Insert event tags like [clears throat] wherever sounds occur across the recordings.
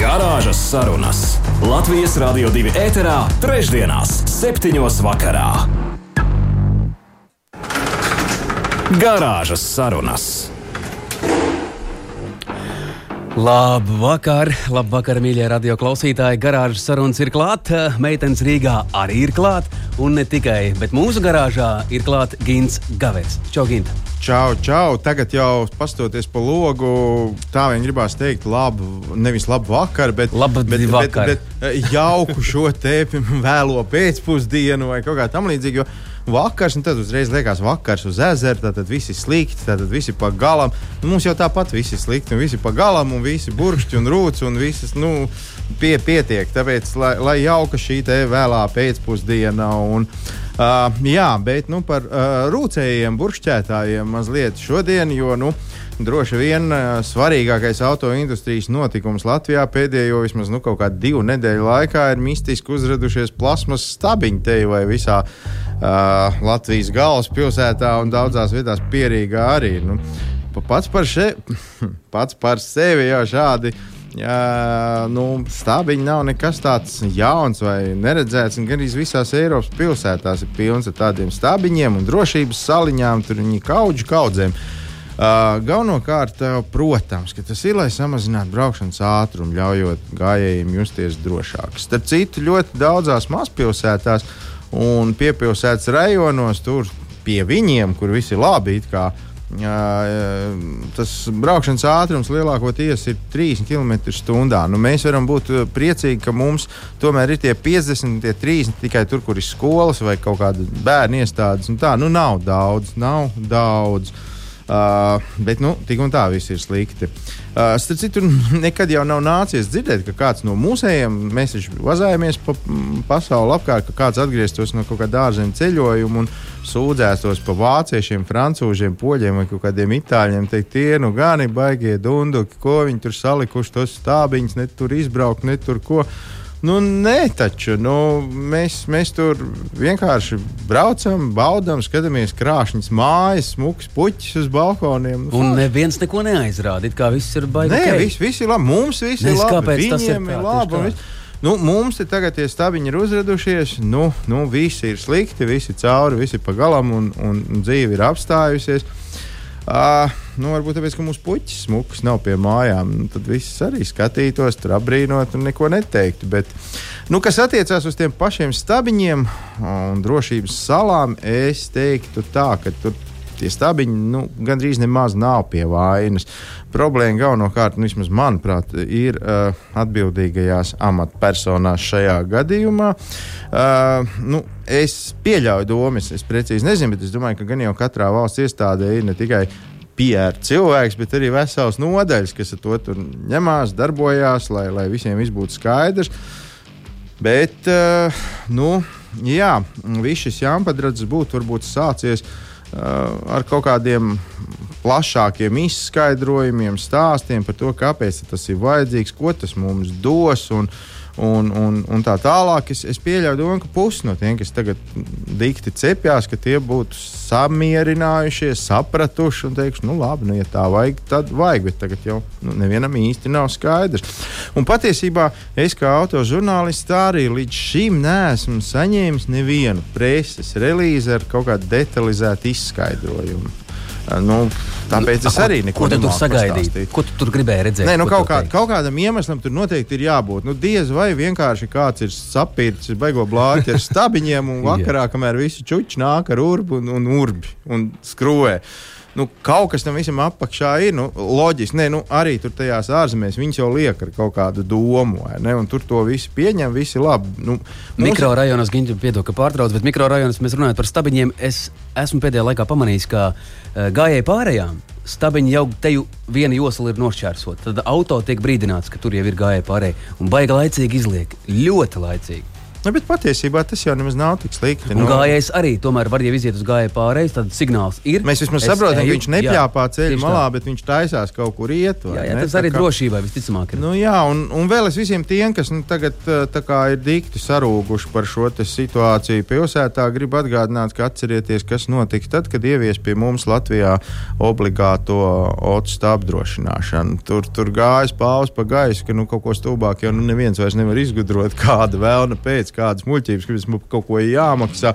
Garāžas sarunas Latvijas Rādio 2 ēterā, trešdienās, septiņos vakarā. Garāžas sarunas. Labu vakar, labu vakar, mīļie radio klausītāji. Garāžas sarunas ir klāta, meitenes Rīgā arī ir klāta. Un ne tikai, bet mūsu garāžā ir klāts Gins Gavers. Čau, Ginta! Čau, čau! Tagad jau pastoties pa logu, tā vien gribās teikt, labu, nevis labu vakaru, bet, labu bet, vakar. bet, bet jauku šo te [laughs] vēlo pēcpusdienu vai kaut kā tam līdzīgu vakars, un tad uzreiz liekas, vakars uz ezera, tad viss ir slikti, tad viss ir pa galam. Nu, mums jau tāpat viss ir slikti, un viss ir pa galam, un visi burkšķi un rūts, un visas, nu, pie, pietiek. Tāpēc, lai, lai jauka šī vēlā pēcpusdiena. Un, Uh, jā, bet nu, par uh, rūcējiem, burkšķētājiem mazliet šodien, jo nu, droši vien uh, svarīgākais autoindustrijas notikums Latvijā pēdējo vismaz nu, kaut kādu divu nedēļu laikā ir mistiski uzradušies plasmas stabiņi te vai visā uh, Latvijas galvaspilsētā un daudzās vietās pierīgā arī. Nu, pats, par še, [laughs] pats par sevi jau šādi. Jā, nu, stābiņi nav nekas tāds jauns vai neredzēts. Gan arī visās Eiropas pilsētās ir pilns ar tādiem stābiņiem un drošības saliņām, tur viņi kaudžu kaudzēm. Uh, Galvenokārt, uh, protams, tas ir, lai samazinātu braukšanas ātrumu, ļaujot gājējiem justies drošāk. Starp citu, ļoti daudzās mazpilsētās un piepilsētas rajonos, tur pie viņiem, kur viss ir labi, kā, Jā, tas braukšanas ātrums lielākoties ir 30 km/h. Nu, mēs varam būt priecīgi, ka mums tomēr ir tie 50, tie 30 tikai tur, kur ir skolas vai kaut kāda bērnu iestādes. Tā nu, nav daudz, nav daudz. Uh, bet nu, tik un tā viss ir slikti. Uh, starp citu, [laughs] nekad jau nav nācies dzirdēt, ka kāds no mūsējiem, mēs taču vazājamies pa pasauli apkārt, ka kāds atgrieztos no kaut kāda ārzemju ceļojuma un sūdzētos pa vāciešiem, francūžiem, poļiem vai kādiem itāļiem. Teikt, tie nu gan ir baigie dunduki, ko viņi tur salikuši, tos stābiņus, ne tur izbraukt, ne tur ko. Nu, nē, taču nu, mēs, mēs tur vienkārši braucam, baudām, skatāmies krāšņas mājas, smukas puķis uz balkoniem. Nu, un neviens neko neaizrāda. Kā viss ir baigi. Nē, okay. viss, viss ir labi. Mums viss Nes, ir labi. Viņiem ir labi. Nu, mums te tagad tie stabiņi ir uzradušies. Nu, nu, visi ir slikti, visi cauri, visi pa galam un, un dzīve ir apstājusies. Uh, nu, varbūt tāpēc, ka mūsu puķis smuks nav pie mājām. Nu, tad viss arī skatītos, tur apbrīnot un neko neteiktu. Bet, nu, kas attiecās uz tiem pašiem stabiņiem un drošības salām, es teiktu tā, ka tur tie stabiņi nu, gandrīz nemaz nav pie vainas. Problēma galvenokārt, nu, vismaz manuprāt, ir uh, atbildīgajās amatpersonās šajā gadījumā. Uh, nu, es pieļauju domas, es precīzi nezinu, bet es domāju, ka gan jau katrā valsts iestādē ir ne tikai PR cilvēks, bet arī vesels nodaļas, kas ar to ņemās, darbojās, lai, lai visiem būtu skaidrs. Bet, uh, nu, jā, viss šis jāmpadradzes būtu varbūt sācies ar kaut kādiem plašākiem izskaidrojumiem, stāstiem par to, kāpēc tas ir vajadzīgs, ko tas mums dos. Un, uh, un, un, un tā tālāk. Es, es pieļauju domu, ka pusi no tiem, kas tagad dikti cepjas, ka tie būtu samierinājušies, sapratuši un teikuši, nu labi, nu, ja tā vajag, tad vajag, bet tagad jau nu, nevienam īsti nav skaidrs. Un patiesībā es kā autožurnālists arī līdz šim neesmu saņēmis nevienu preses relīzi ar kaut kādu detalizētu izskaidrojumu. Nu, tāpēc es arī neko tādu sagaidīju. Ko tu tur gribēji redzēt? Nē, nu, kaut, kā, kaut kādam iemeslam tur noteikti ir jābūt. Nu, diez vai vienkārši kāds ir sapīts, baigo blāķi ar stabiņiem un [laughs] vakarā, kamēr visi čuči nāk ar urbu un, un urbi un skrūvē nu, kaut kas tam visam apakšā ir. Nu, loģiski, Nē, nu, arī tur tajās ārzemēs viņi jau liek ar kaut kādu domu, ne, un tur to visu pieņem, visi labi. Nu, mums... Mikrorajonos, Giņģi, piedod, ka pārtrauc, bet mikrorajonos mēs runājam par stabiņiem. Es esmu pēdējā laikā pamanījis, ka uh, gājēji pārējām stabiņi jau te jau viena josla ir nošķērsota. Tad auto tiek brīdināts, ka tur jau ir gājēji pārējie un baigi laicīgi izliek. Ļoti laicīgi. Nu, bet patiesībā tas jau nemaz nav tik slikti. Un gājējs arī tomēr var jau iziet uz gājēju pārējais, tad signāls ir. Mēs vismaz saprotam, ka eju. viņš nepļāpā ceļu malā, bet viņš taisās kaut kur iet. Jā, jā, tas arī kā- drošībai visticamāk ir. Nu, jā, un, un vēl es visiem tiem, kas nu, tagad kā ir dikti sarūguši par šo situāciju pilsētā, gribu atgādināt, ka atcerieties, kas notiks tad, kad ievies pie mums Latvijā obligāto otstu apdrošināšanu. Tur, tur gājas paus pa gaisu, ka nu, kaut ko stulbāk jau nu, neviens vairs nevar izgudrot, [laughs] kāda vēlna pēc, kādas muļķības, ka mums kaut ko jāmaksā.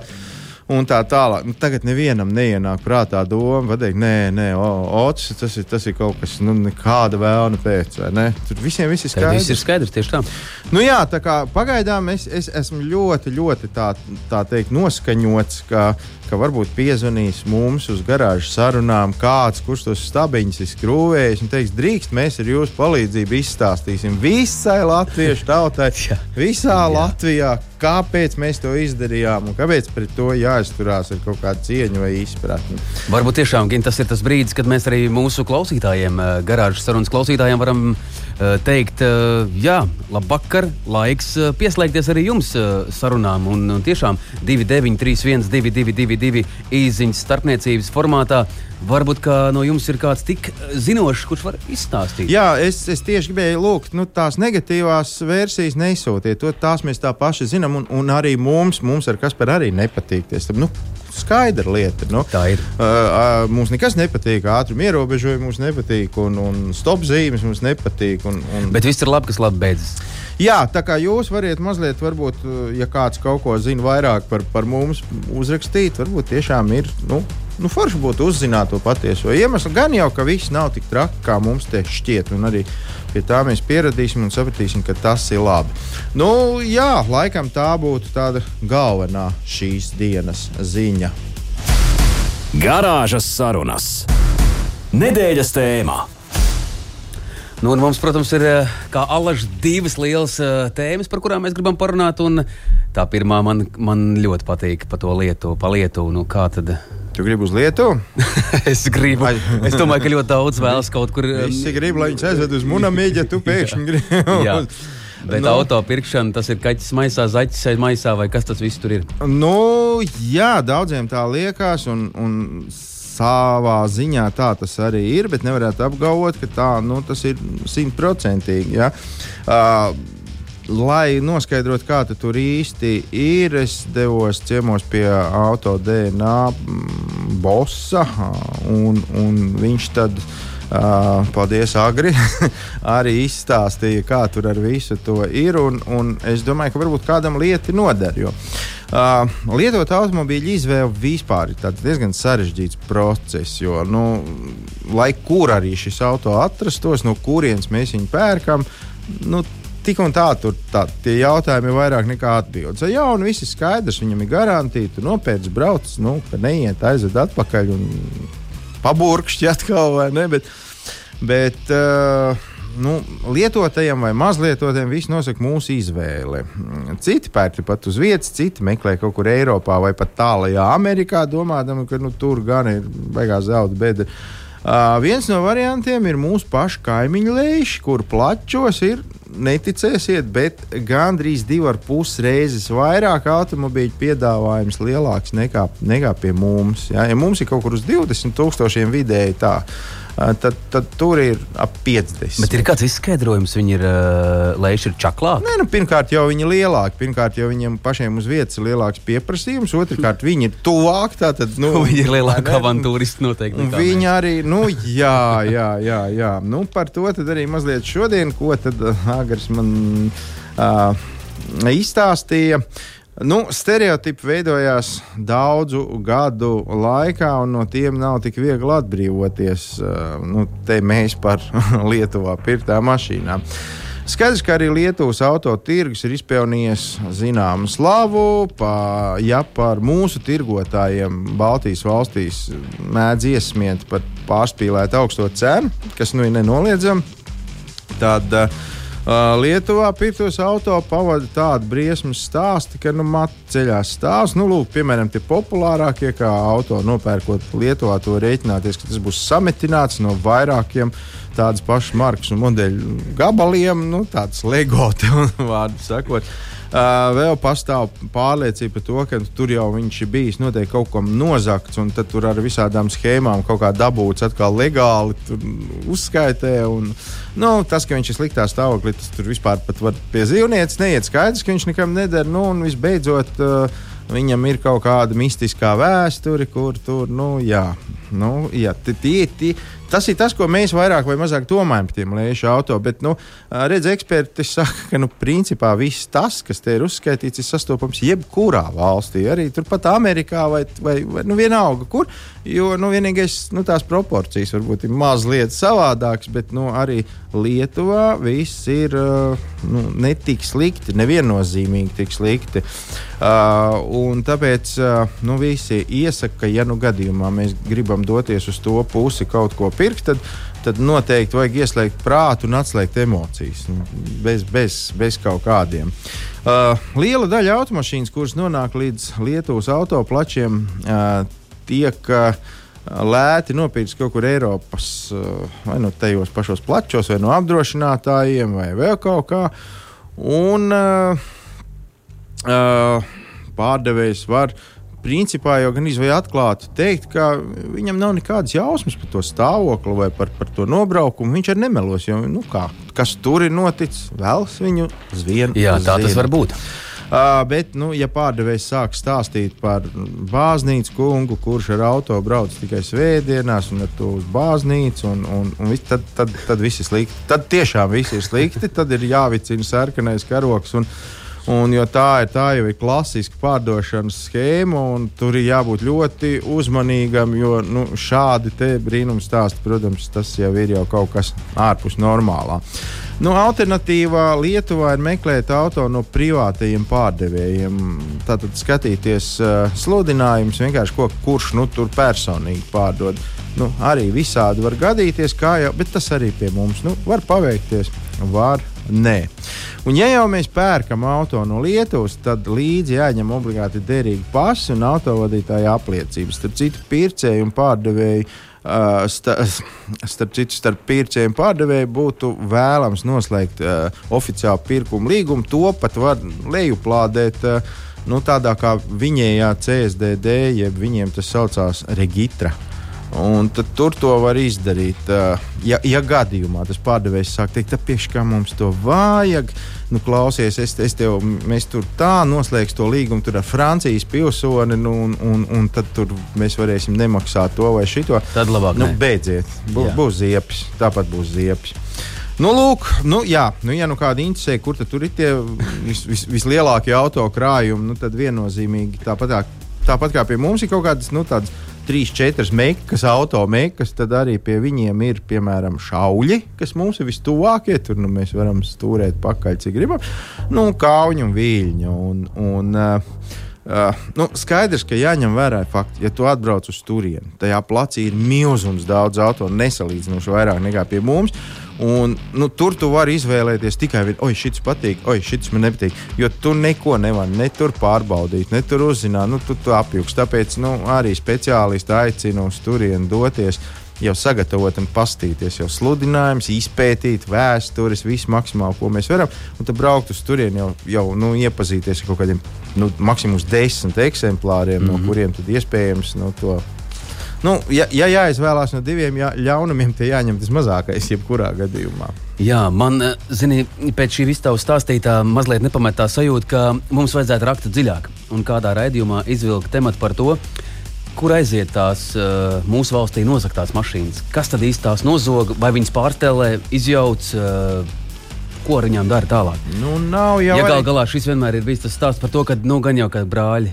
Un tā tālāk. Nu, tagad nevienam neienāk prātā doma, pateikt, nē, nē, otrs tas ir, tas ir kaut kas, nu, nekāda vēlna pēc, vai ne? Tur visiem viss ir Tad viss skaidrs. ir skaidrs tieši tā. Nu, jā, tā kā pagaidām es, es esmu ļoti, ļoti tā, tā teikt, noskaņots, ka, ka varbūt piezvanīs mums uz garāžas sarunām kāds, kurš tos stabiņus ir skrūvējis un teiks, drīkst, mēs ar jūsu palīdzību izstāstīsim visai latviešu tautai, [laughs] Jā. visā Latvijā, kāpēc mēs to izdarījām un kāpēc pret to jāizturās ar kaut kādu cieņu vai izpratni. Varbūt tiešām Gin, tas ir tas brīdis, kad mēs arī mūsu klausītājiem, eh, garāžas sarunas klausītājiem, varam teikt, eh, jā, labvakar, laiks eh, pieslēgties arī jums eh, sarunām. Un, tiešām 2931, 222, īsiņas starpniecības formātā. Varbūt no jums ir kāds tik eh, zinošs, kurš var izstāstīt. Jā, es, es tieši gribēju lūgt, nu, tās negatīvās versijas neizsūtiet. To, tās mēs tā paši zinām, un, un arī mums, mums ar kas par arī nepatīkties. Nu, skaidra lieta. Nu, Tā ir. Uh, mums nekas nepatīk, ātruma ierobežojumi mums nepatīk, un, un stop zīmes mums nepatīk. Un, un... Bet viss ir labi, kas labi beidzas. Jā, tā kā jūs varat mazliet, varbūt, ja kāds kaut ko zina vairāk par, par mums, uzrakstīt, varbūt tiešām ir. Nu, Nu, forši būtu uzzināt to patieso iemeslu. Gan jau, ka viss nav tik traki, kā mums te šķiet. Un arī pie tā mēs pieradīsim un sapratīsim, ka tas ir labi. Nu, jā, laikam tā būtu tāda galvenā šīs dienas ziņa. Garāžas sarunas. Nedēļas tēmā. Nu, mums, protams, ir eh, kā alaž divas lielas uh, tēmas, par kurām mēs gribam parunāt. un Tā pirmā man, man ļoti patīk par to lietu, pa lietu. Nu, kā tad? Tu gribi uz Lietuvu? [laughs] es gribu. Vai- es domāju, ka ļoti daudz vēlas kaut kur. um, Visi grib, lai viņus aizved uz monētu, ja tu [laughs] pēkšņi gribi. [laughs] Bet Nu. auto pirkšana, tas ir kaķis maisā, zaķis maisā, vai kas tas viss tur ir? Nu, jā, daudziem tā liekas, un, un savā ziņā tā tas arī ir, bet nevarētu apgalvot, ka tā nu, tas ir simtprocentīgi. Ja? Uh, Lai noskaidrotu, kā tu tur īsti ir, es devos ciemos pie auto DNA mm, bossa, un, un viņš tad, uh, paldies, Agri, [laughs] arī izstāstīja, kā tur ar visu to ir. Un, un es domāju, ka varbūt kādam lieta noder. Jo, uh, lietot automobīļu izvēle vispār ir diezgan sarežģīts process, jo, nu, lai kur arī šis auto atrastos, no kurienes mēs viņu pērkam, nu, tik un tā, tur tā, tie jautājumi ir vairāk nekā atbildes. Ja jau viss ir skaidrs, viņam ir garantīva, tu nopērci, brauc, nu, ka neiet aizved atpakaļ un paburkšķi atkal vai ne. Bet, bet, uh, Nu, lietotājiem vai mazlietotājiem viss nosaka mūsu izvēle. Citi pērk pat uz vietas, citi meklē kaut kur Eiropā vai pat tālākajā Amerikā, domādami, ka nu, tur gan ir beigās zelta bedra. Uh, viens no variantiem ir mūsu pašu kaimiņu lēši, kur plačos ir, neticēsiet, bet gandrīz divu ar pus reizes vairāk automobīļu piedāvājums lielāks nekā, nekā pie mums. Ja? ja mums ir kaut kur uz 20 tūkstošiem vidēji tā, tad, tad tur ir ap 50. Bet ir kāds izskaidrojums, viņi ir uh, lēši ir čaklāki. Nē, nu, pirmkārt, jau viņi ir lielāki. Pirmkārt, jau viņiem pašiem uz vietas ir lielāks pieprasījums. Otrakārt, viņi ir tuvāk. Tātad, nu, [laughs] Viņi ir lielāki avantūristi noteikti. Viņi arī, nu, jā, jā, jā, jā. Nu, par to arī mazliet šodien, ko tad uh, Agars man uh, izstāstīja. Nu, stereotipi veidojās daudzu gadu laikā, un no tiem nav tik viegli atbrīvoties. Uh, nu, te mēs par [laughs] Lietuvā pirktām mašīnām. Skaidrs, ka arī Lietuvas autotirgus ir izpelnījis zināmu slavu. Pa, ja par mūsu tirgotājiem Baltijas valstīs mēdz iesmiet par pārspīlētu augsto cenu, kas nu ir nenoliedzami, tad uh, Lietuvā pirktos auto pavada tādu briesmu stāstu, ka nu, ceļās stāvs. Nu, lūk, piemēram, tie populārākie, kā auto nopērkot Lietuvā, to rēķināties, ka tas būs sametināts no vairākiem tādas pašas markas un modeļu gabaliem, nu, tāds LEGO, [laughs] vārdu sakot. Uh, vēl pastāv pārliecība par to, ka tur jau viņš ir bijis noteikti kaut kam nozagts, un tad tur ar visādām schēmām kaut kā dabūts atkal legāli uzskaitē. Un, nu, tas, ka viņš ir sliktā stāvoklī, tas tur vispār pat var pie zīvnieces neiet skaidrs, ka viņš nekam neder. Nu, un visbeidzot, uh, viņam ir kaut kāda mistiskā vēsture, kur tur, nu, jā, nu, jā tie, tie, tas ir tas, ko mēs vairāk vai mazāk domājam par tiem liešu auto. Bet, nu, redz, eksperti saka, ka, nu, principā viss tas, kas te ir uzskaitīts, ir sastopams jebkurā valstī, arī turpat Amerikā vai, vai, vai nu, vienalga, kur. Jo, nu, vienīgais, nu, tās proporcijas varbūt ir mazliet savādākas, bet, nu, arī Lietuvā viss ir nu, ne tik slikti, neviennozīmīgi tik slikti. Uh, tāpēc uh, nu, visi iesaka, ka, ja nu gadījumā mēs gribam doties uz to pusi kaut ko pirkt, tad, tad noteikti vajag ieslēgt prātu un atslēgt emocijas. Nu, bez, bez, bez kaut kādiem. Uh, liela daļa automašīnas, kuras nonāk līdz Lietuvas autoplačiem, uh, tiek uh, lēti nopirkts kaut kur Eiropas, uh, vai nu tajos pašos plačos, vai no apdrošinātājiem, vai vēl kaut kā. Un, uh, uh, pārdevējs var principā jau gan izvēlēt atklāti teikt, ka viņam nav nekādas jausmas par to stāvokli vai par, par to nobraukumu. Viņš arī nemelos, jo nu, kā, kas tur ir noticis, vēlas viņu zvien. Jā, tā zina. tas var būt. Uh, bet, nu, ja pārdevējs sāk stāstīt par bāznīcu kungu, kurš ar auto brauc tikai svētdienās un ar to uz bāznīcu, un, un, un vis, tad, tad, tad viss ir slikti. Tad tiešām viss ir slikti. Tad ir jāvicina sarkanais karoks. Un, Un, jo tā ir, tā jau ir klasiska pārdošanas schēma, un tur ir jābūt ļoti uzmanīgam, jo nu, šādi brīnumi stāsti, protams, tas jau ir jau kaut kas ārpus normālā. Nu, alternatīvā Lietuvā ir meklēt auto no privātajiem pārdevējiem. Tātad skatīties uh, sludinājumus, vienkārši ko, kurš nu, tur personīgi pārdod. Nu, arī visādi var gadīties, jau, bet tas arī pie mums nu, var paveikties. Var Nē. Un, ja jau mēs pērkam auto no Lietuvas, tad līdzi jāņem obligāti derīga pasi un autovadītāja apliecības. Starp citu, pircēju un pārdevēju. Uh, sta, [laughs] starp citu, starp pircēju un pārdevēju būtu vēlams noslēgt uh, oficiālu pirkumu līgumu. To pat var lejuplādēt uh, nu, tādā kā viņējā CSDD, jeb viņiem tas saucās reģitra. Un tur to var izdarīt. Ja, ja gadījumā tas pārdevējs sāk teikt, tāpēc kā mums to vajag, nu, klausies, es, es tev, mēs tur tā noslēgsim to līgumu ar Francijas pilsoni, nu, un, un, un tad mēs varēsim nemaksāt to vai šito. Tad labāk. Nu, beidziet, būs, būs ziepes, tāpat būs ziepes. Nu, lūk, nu, jā, nu, ja nu kāda interesē, kur tur ir tie vis, vis, vislielākie auto krājumi, nu, tad viennozīmīgi tāpat, tā, tāpat kā pie mums ir kaut kādas nu, tādas trīs, četras mekas, auto mekas, tad arī pie viņiem ir piemēram šauļi, kas mums ir vistuvākie. Tur nu, mēs varam stūrēt pakaļ, cik gribam. Nu, kauņu un viļņu. Un, un, uh, Uh, nu, skaidrs, ka jāņem vērā fakti, ja tu atbrauc uz turieni, tajā placī ir milzīgs daudz auto, nesalīdzinoši vairāk nekā pie mums. Un, nu, tur tu vari izvēlēties tikai oi, šis patīk, oi, šis man nepatīk. Jo tu neko nevari ne tur pārbaudīt, ne tur uzzināt, nu, tu, tu apjūgs. Tāpēc nu, arī speciālisti aicina uz turieni doties jau sagatavot un pastīties, jau sludinājums, izpētīt vēstures, visu maksimāli, ko mēs varam. Un tad braukt uz turieni jau, jau nu, iepazīties ar kaut kādiem nu, maksimums desmit eksemplāriem, mm -hmm. no mhm. kuriem tad iespējams nu, to. Nu, ja, ja jāizvēlās no diviem jā, ļaunumiem, tad jāņem tas mazākais, jebkurā gadījumā. Jā, man, eh, zini, pēc šī visuma stāstītā mazliet nepamatā sajūta, ka mums vajadzētu rakt dziļāk un kādā raidījumā izvilkt tematu par to, kur aiziet tās uh, mūsu valstī nozaktās mašīnas? Kas tad īsti tās nozog, vai viņas pārstelē, izjauc? Uh, Ko ar viņām dara tālāk? Nu, nav jau. Ja gal galā šis vienmēr ir bijis tas stāsts par to, ka nu, gan jau kā brāļi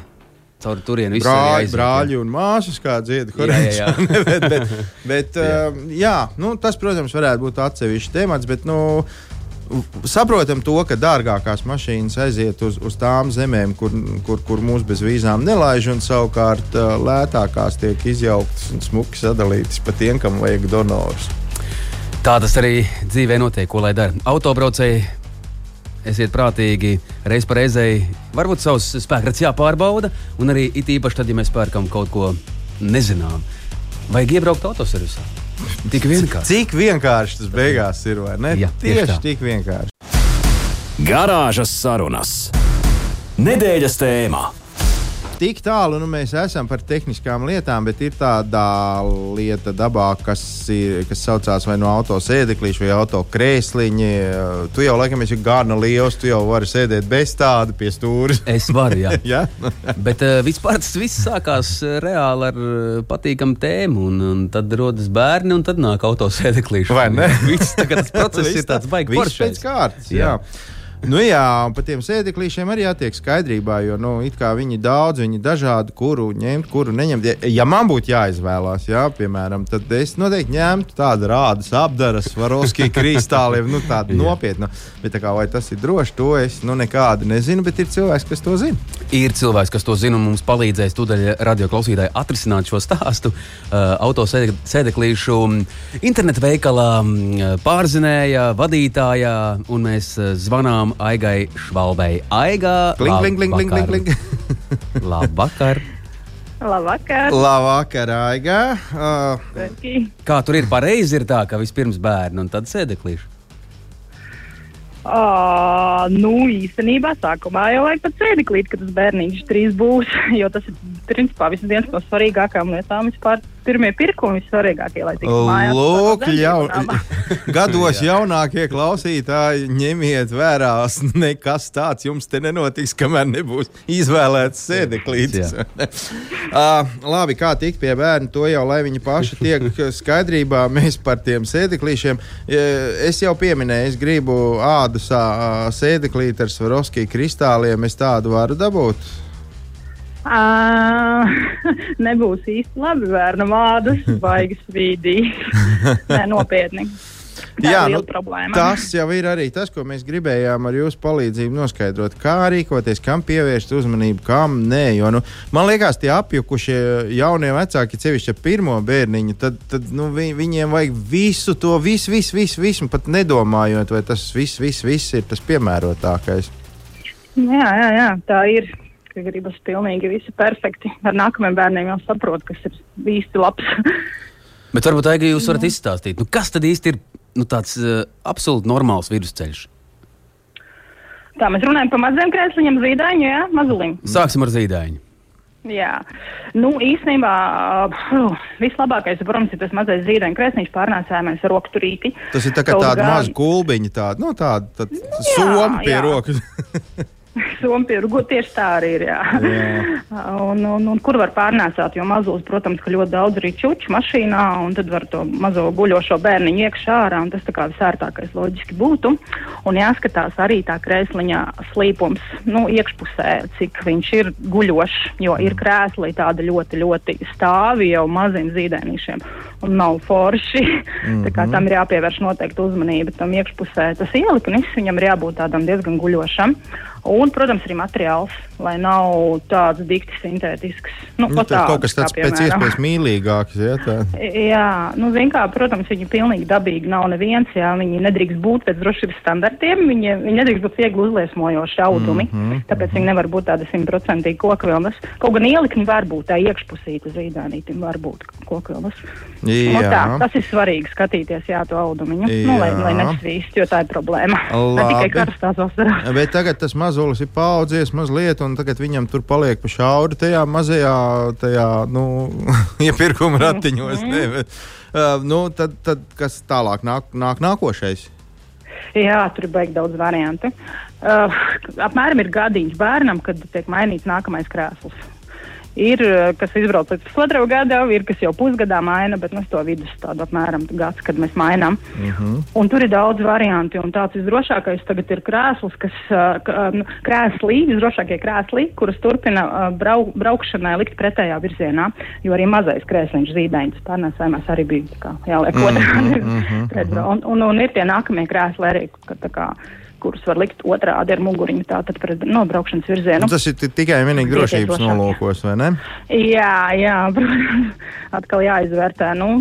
caur turieni visu brāļi, brāļi un māsas, kā dziedā korejā. Jā, jā. [laughs] bet, bet, bet, [laughs] jā. Uh, jā nu, tas, protams, varētu būt atsevišķs temats, bet nu, saprotam to, ka dārgākās mašīnas aiziet uz, uz tām zemēm, kur, kur, kur mūs bez vīzām nelaiž, un savukārt lētākās tiek izjauktas un smuki sadalītas pa tiem, kam vajag donorus. Tā tas arī dzīvē notiek, ko lai dara. Autobraucēji, esiet prātīgi, reiz pa reizei, varbūt savus spēkus jāpārbauda, un arī it īpaši tad, ja mēs pērkam kaut ko nezinām, vajag iebraukt autoservisā. Tik vienkārši. Cik vienkārši tas beigās ir, vai ne? Jā, tieši, tieši tik vienkārši. Garāžas sarunas. Nedēļas tēmā. Tik tālu nu, mēs esam par tehniskām lietām, bet ir tāda lieta dabā, kas, ir, kas saucās vai no auto sēdeklīša vai auto krēsliņa. Tu jau laikam esi gana liels, tu jau vari sēdēt bez tāda pie stūra. Es varu, jā. [laughs] ja? Bet uh, vispār tas viss sākās uh, reāli ar uh, patīkamu tēmu, un, un tad rodas bērni, un tad nāk autosēdeklīši. Vai ne? [laughs] Viss tas process ir tāds baigs Viss pēc kārtas. Jā. jā. Nu, jā, un par tiem sēdeklīšiem arī jātiek skaidrībā, jo nu, viņi daudz, viņi dažādi, kuru ņemt, kuru neņemt. Ja, man būtu jāizvēlās, jā, piemēram, tad es noteikti ņemtu tādu rādas apdaras, varovskī kristāliem, nu, tādu nopietnu. Bet kā, vai tas ir droši, to es nu, nekādi nezinu, bet ir cilvēks, kas to zina. Ir cilvēks, kas to zina un mums palīdzēs tūdaļ radio klausītāji atrisināt šo stāstu. Uh, Autosēdeklīšu internetu veikalā pārzinēja vadītājā, un mēs uh, zvanām Aigai Švalbei. Aigā, kling, kling, kling, kling, kling, kling. Labvakar! [laughs] Labvakar! Labvakar, Aigā! Uh, Kā tur ir pareizi, ir tā, ka vispirms bērni un tad sēdeklīši? Uh, nu, īstenībā sākumā jau vajag pat sēdeklīt, ka tas bērniņš drīz būs, [laughs] jo tas ir principā viens no svarīgākajām lietām vispār pirmie pirkumi vissvarīgākie, lai tiktu mājās. Lūk, jaun, [laughs] gados jaunākie klausītāji, ņemiet vērā, [laughs] nekas tāds jums te nenotiks, kamēr nebūs izvēlēts sēdeklītis. uh, [laughs] labi, kā tikt pie bērna, to jau lai viņi paši tiek skaidrībā. Mēs par tiem sēdeklīšiem. Es jau pieminēju, es gribu ādus sēdeklīti ar Svarovskiju kristāliem. Es tādu varu dabūt. Uh, [laughs] nebūs īsti labi bērnu mādas, baigas vīdīs. [laughs] Nopietni. Tā Jā, nu, problēma. tas jau ir arī tas, ko mēs gribējām ar jūsu palīdzību noskaidrot. Kā rīkoties, kam pievērst uzmanību, kam nē. Jo, nu, man liekas, tie apjukušie jaunie vecāki, sevišķi ar pirmo bērniņu, tad, tad nu, vi, viņiem vajag visu to, visu, visu, visu, visu pat nedomājot, vai tas viss, viss, viss ir tas piemērotākais. Jā, jā, jā, tā ir ka gribas pilnīgi visu perfekti. Ar nākamajiem bērniem jau saprot, kas ir īsti labs. [laughs] Bet varbūt Aigi, jūs varat izstāstīt, nu, kas tad īsti ir nu, tāds uh, absolūti normāls vidusceļš? Tā mēs runājam par maziem krēsliņiem, zīdaiņu, jā, mazuliņu. Sāksim ar zīdaiņu. Jā, nu īstenībā uh, vislabākais, protams, ir tas mazais zīdaiņu krēsniņš pārnēsājumais ar rokturīti. Tas ir tā kā tāda gan... maza kulbiņa, tāda, nu, tāda, tāda soma pie rokas. [laughs] [laughs] Sompirgu tieši tā arī ir. Jā. Jā. [laughs] un, un, un kur var pārnēsāt, jo mazos, protams, ka ļoti daudz arī čuču mašīnā, un tad var to mazo guļošo bērniņu iekšā ārā, un tas tā kā visērtākais loģiski būtu. Un jāskatās arī tā krēsliņa slīpums, nu, iekšpusē, cik viņš ir guļošs, jo ir krēsli tādi ļoti, ļoti stāvi jau maziem zīdēnīšiem un nav forši. Mm [laughs] -hmm. Tā kā tam ir jāpievērš noteikti uzmanība tam iekšpusē. Tas ieliknis viņam ir jābūt tādam diezgan guļošam. Un, protams, arī materiāls, lai nav tāds dikti sintētisks. Nu, nu, tā, kaut kas tāds kā, pēc iespējas mīlīgāks. Ja, tā. [laughs] jā, nu, kā, protams, viņi pilnīgi dabīgi nav neviens. Jā, viņi nedrīkst būt pēc drošības standartiem, viņi, viņi nedrīkst būt viegli uzliesmojoši audumi. Mm -hmm. Tāpēc viņi nevar būt tādi simtprocentīgi kokvilnas. Kaut gan ielikni var būt tā iekšpusīta zīdānītim, var būt kokvilnas. Nu, tā, tas ir svarīgi skatīties, jā, to audumiņu, jā. nu, lai, lai nesvīst, jo tā ir problēma. Labi. [laughs] Ne tikai karstās vasarās. Bet tagad tas maz mazulis ir paaudzies mazliet, un tagad viņam tur paliek pa šauri tajā mazajā, tajā, nu, [laughs] iepirkuma ratiņos. Mm -hmm. ne, bet, uh, nu, tad, tad kas tālāk nāk, nāk nākošais? Jā, tur ir baigi daudz variantu. Uh, apmēram ir gadiņš bērnam, kad tiek mainīts nākamais krēsls. Ir, eh, kas izbrauc līdz pusotra gada, ir, kas jau pusgadā maina, bet mēs to vidus tādu apmēram gads, kad mēs mainām. Uh mhm. -huh. Un tur ir daudz varianti, un tāds visdrošākais tagad ir krēsls, kas uh, krēslī, visdrošākie krēslī, kuras turpina uh, brau, braukšanai likt pretējā virzienā, jo arī mazais krēsliņš zīdaiņas pārnēsājumās arī bija kā, jāliek otrā. Uh -huh, uh -huh. un, un, un ir tie nākamie krēsli arī, ka tā kā kurus var likt otrādi ar muguriņu, tātad pret nobraukšanas virzienu. Nu, tas ir tikai un vienīgi drošības nolūkos, vai ne? Jā, jā, protams, atkal jāizvērtē. Nu,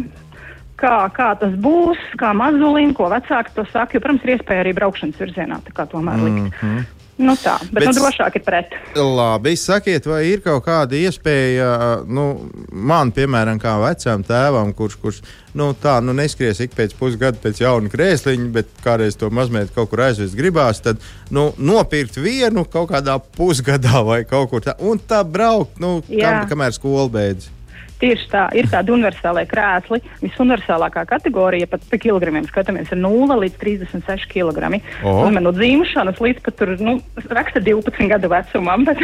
kā, kā tas būs, kā mazulim, ko vecāki to saka. Jo, protams, ir iespēja arī braukšanas virzienā tomēr likt. Mm -hmm. Nu tā, bet, bet nu, drošāk ir pret. Labi, sakiet, vai ir kaut kāda iespēja, nu, man, piemēram, kā vecam tēvam, kurš, kurš nu, tā, nu, neskries ik pēc pusgada pēc jauna krēsliņa, bet kādreiz to mazliet kaut kur aizvest gribās, tad nu, nopirkt vienu kaut kādā pusgadā vai kaut kur tā, un tā braukt, nu, kam, kamēr skola beidzas. Tieši tā, ir tāda universālā krēsli. Visuniversālākā kategorija, pat pie kilogramiem skatāmies, ir 0 līdz 36 kg. No dzimšanas līdz pat tur, nu, raksta 12 gadu vecumam, [laughs] bet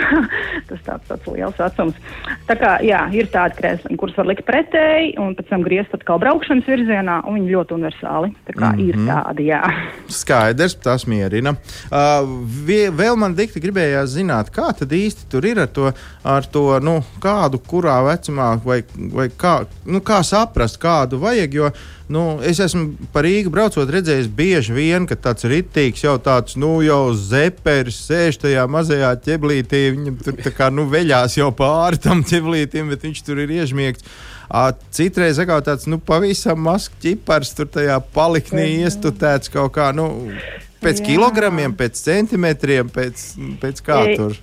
tas tāds, tāds liels vecums. Tā kā, jā, ir tādi krēsli, kurus var likt pretēji un pēc tam griezt atkal braukšanas virzienā, un viņi ļoti universāli. Tā kā mm -hmm. ir mhm. tādi, jā. Skaidrs, tas mierina. Uh, vēl man dikti gribējās zināt, kā tad īsti tur ir ar to, ar to nu, kādu, kurā vecumā vai vai kā, nu, kā saprast, kādu vajag. Jo nu, es esmu par Rīgu braucot, redzējis bieži vien, ka tāds ritīgs jau tāds, nu, jau zeperis sēž tajā mazajā ķeblītī. Viņam tur tā kā nu, veļās jau pāri tam ķeblītim, bet viņš tur ir iežmiegts. Citreiz kā tāds nu, pavisam mazs ķipars tur tajā paliknī iestutēts kaut kā. Nu, Pēc Jā. kilogramiem, pēc centimetriem, pēc, pēc kā tur.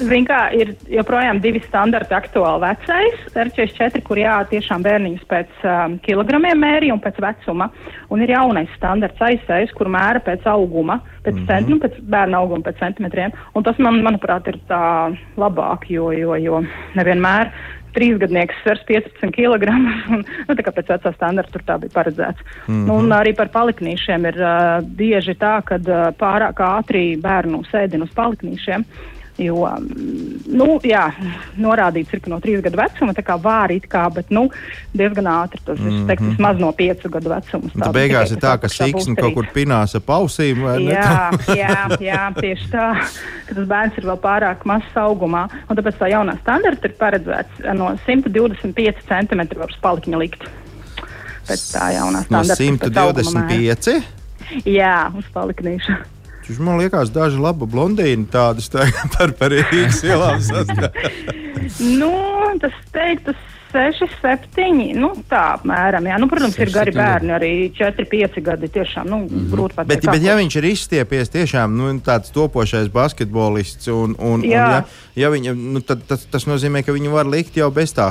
Ziniet, kā ir joprojām divi standarti aktuāli vecais, R44, kur jā, tiešām bērniņus pēc um, kilogramiem mērī un pēc vecuma, un ir jaunais standarts aizsējs, kur mēra pēc auguma, pēc, mm -hmm. cent, nu, pēc bērna auguma, pēc centimetriem, un tas man, manuprāt, ir tā labāk, jo, jo, jo nevienmēr trīsgadnieks svers 15 kg. [laughs] Un, nu, tā kā pēc vecā standarta tur tā bija paredzēts. Mm -hmm. nu, un arī par paliknīšiem ir uh, bieži tā, ka uh, pārāk ātri bērnu sēdina uz paliknīšiem. Jo, mm, nu, jā, norādīts ir, ka no trīs gadu vecuma tā kā vāri it kā, bet nu, diezgan ātri tas ir mm -hmm. vismaz no piecu gadu vecuma. Tā beigās ir tā, ka siksni kaut kur pinās ap ausīm. Jā, jā, jā, tieši tā, ka tas bērns ir vēl pārāk mazs augumā. Un tāpēc tā jaunā standarta ir paredzēts no 125 cm palikņa likt. Pēc tā jaunā standarta. No 125? Jā, uz paliknīšu. Viņš man liekas, daži labi blondīni tādas [laughs] par, par Rīgas ielām sastāvā. nu, tas teiktu, 6, 7. Nu, tā apmēram. Jā. Nu, protams, 6, ir gari 7. bērni, arī 4, 5 gadi. Tiešām nu, mm -hmm. grūti pateikt. Bet, bet, ja viņš ir izstiepies tiešām nu, tāds topošais basketbolists, un, un, jā. un ja, ja viņa, nu, tad, tas, tas nozīmē, ka viņu var likt jau bez tā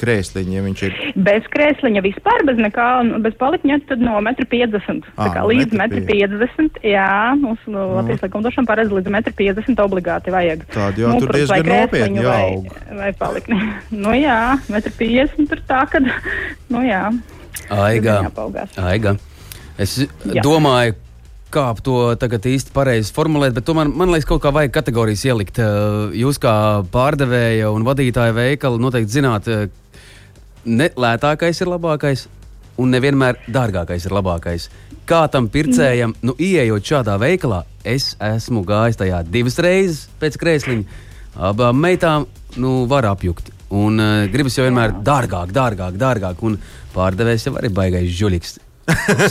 krēsliņa. Ja ir... Bez krēsliņa vispār, bez nekā, bez palikņa, tad no 1,50 m. Līdz 1,50 m. Jā, mūsu nu, Latvijas likumdošana paredz līdz 1,50 m obligāti vajag. Tāda jau nu, tur diezgan nopietni jāaug. Vai, vai palikni. [laughs] nu jā, 1,50 tur tā, ka, [laughs] nu jā. Aiga. Aiga. Es jā. domāju, kā to tagad īsti pareizi formulēt, bet tomēr man liekas, kaut kā vajag kategorijas ielikt. Jūs kā pārdevēja un vadītāja veikala noteikti zināt, ne lētākais ir labākais. Un nevienmēr dārgākais ir labākais. Kā tam pircējam, nu, ieejot šādā veikalā, es esmu gājis tajā divas reizes pēc krēsliņa. Abām meitām nu, var apjukt. Un uh, gribas jau vienmēr dārgāk, dārgāk, dārgāk. Un pārdevējs jau arī baigais žuļiks.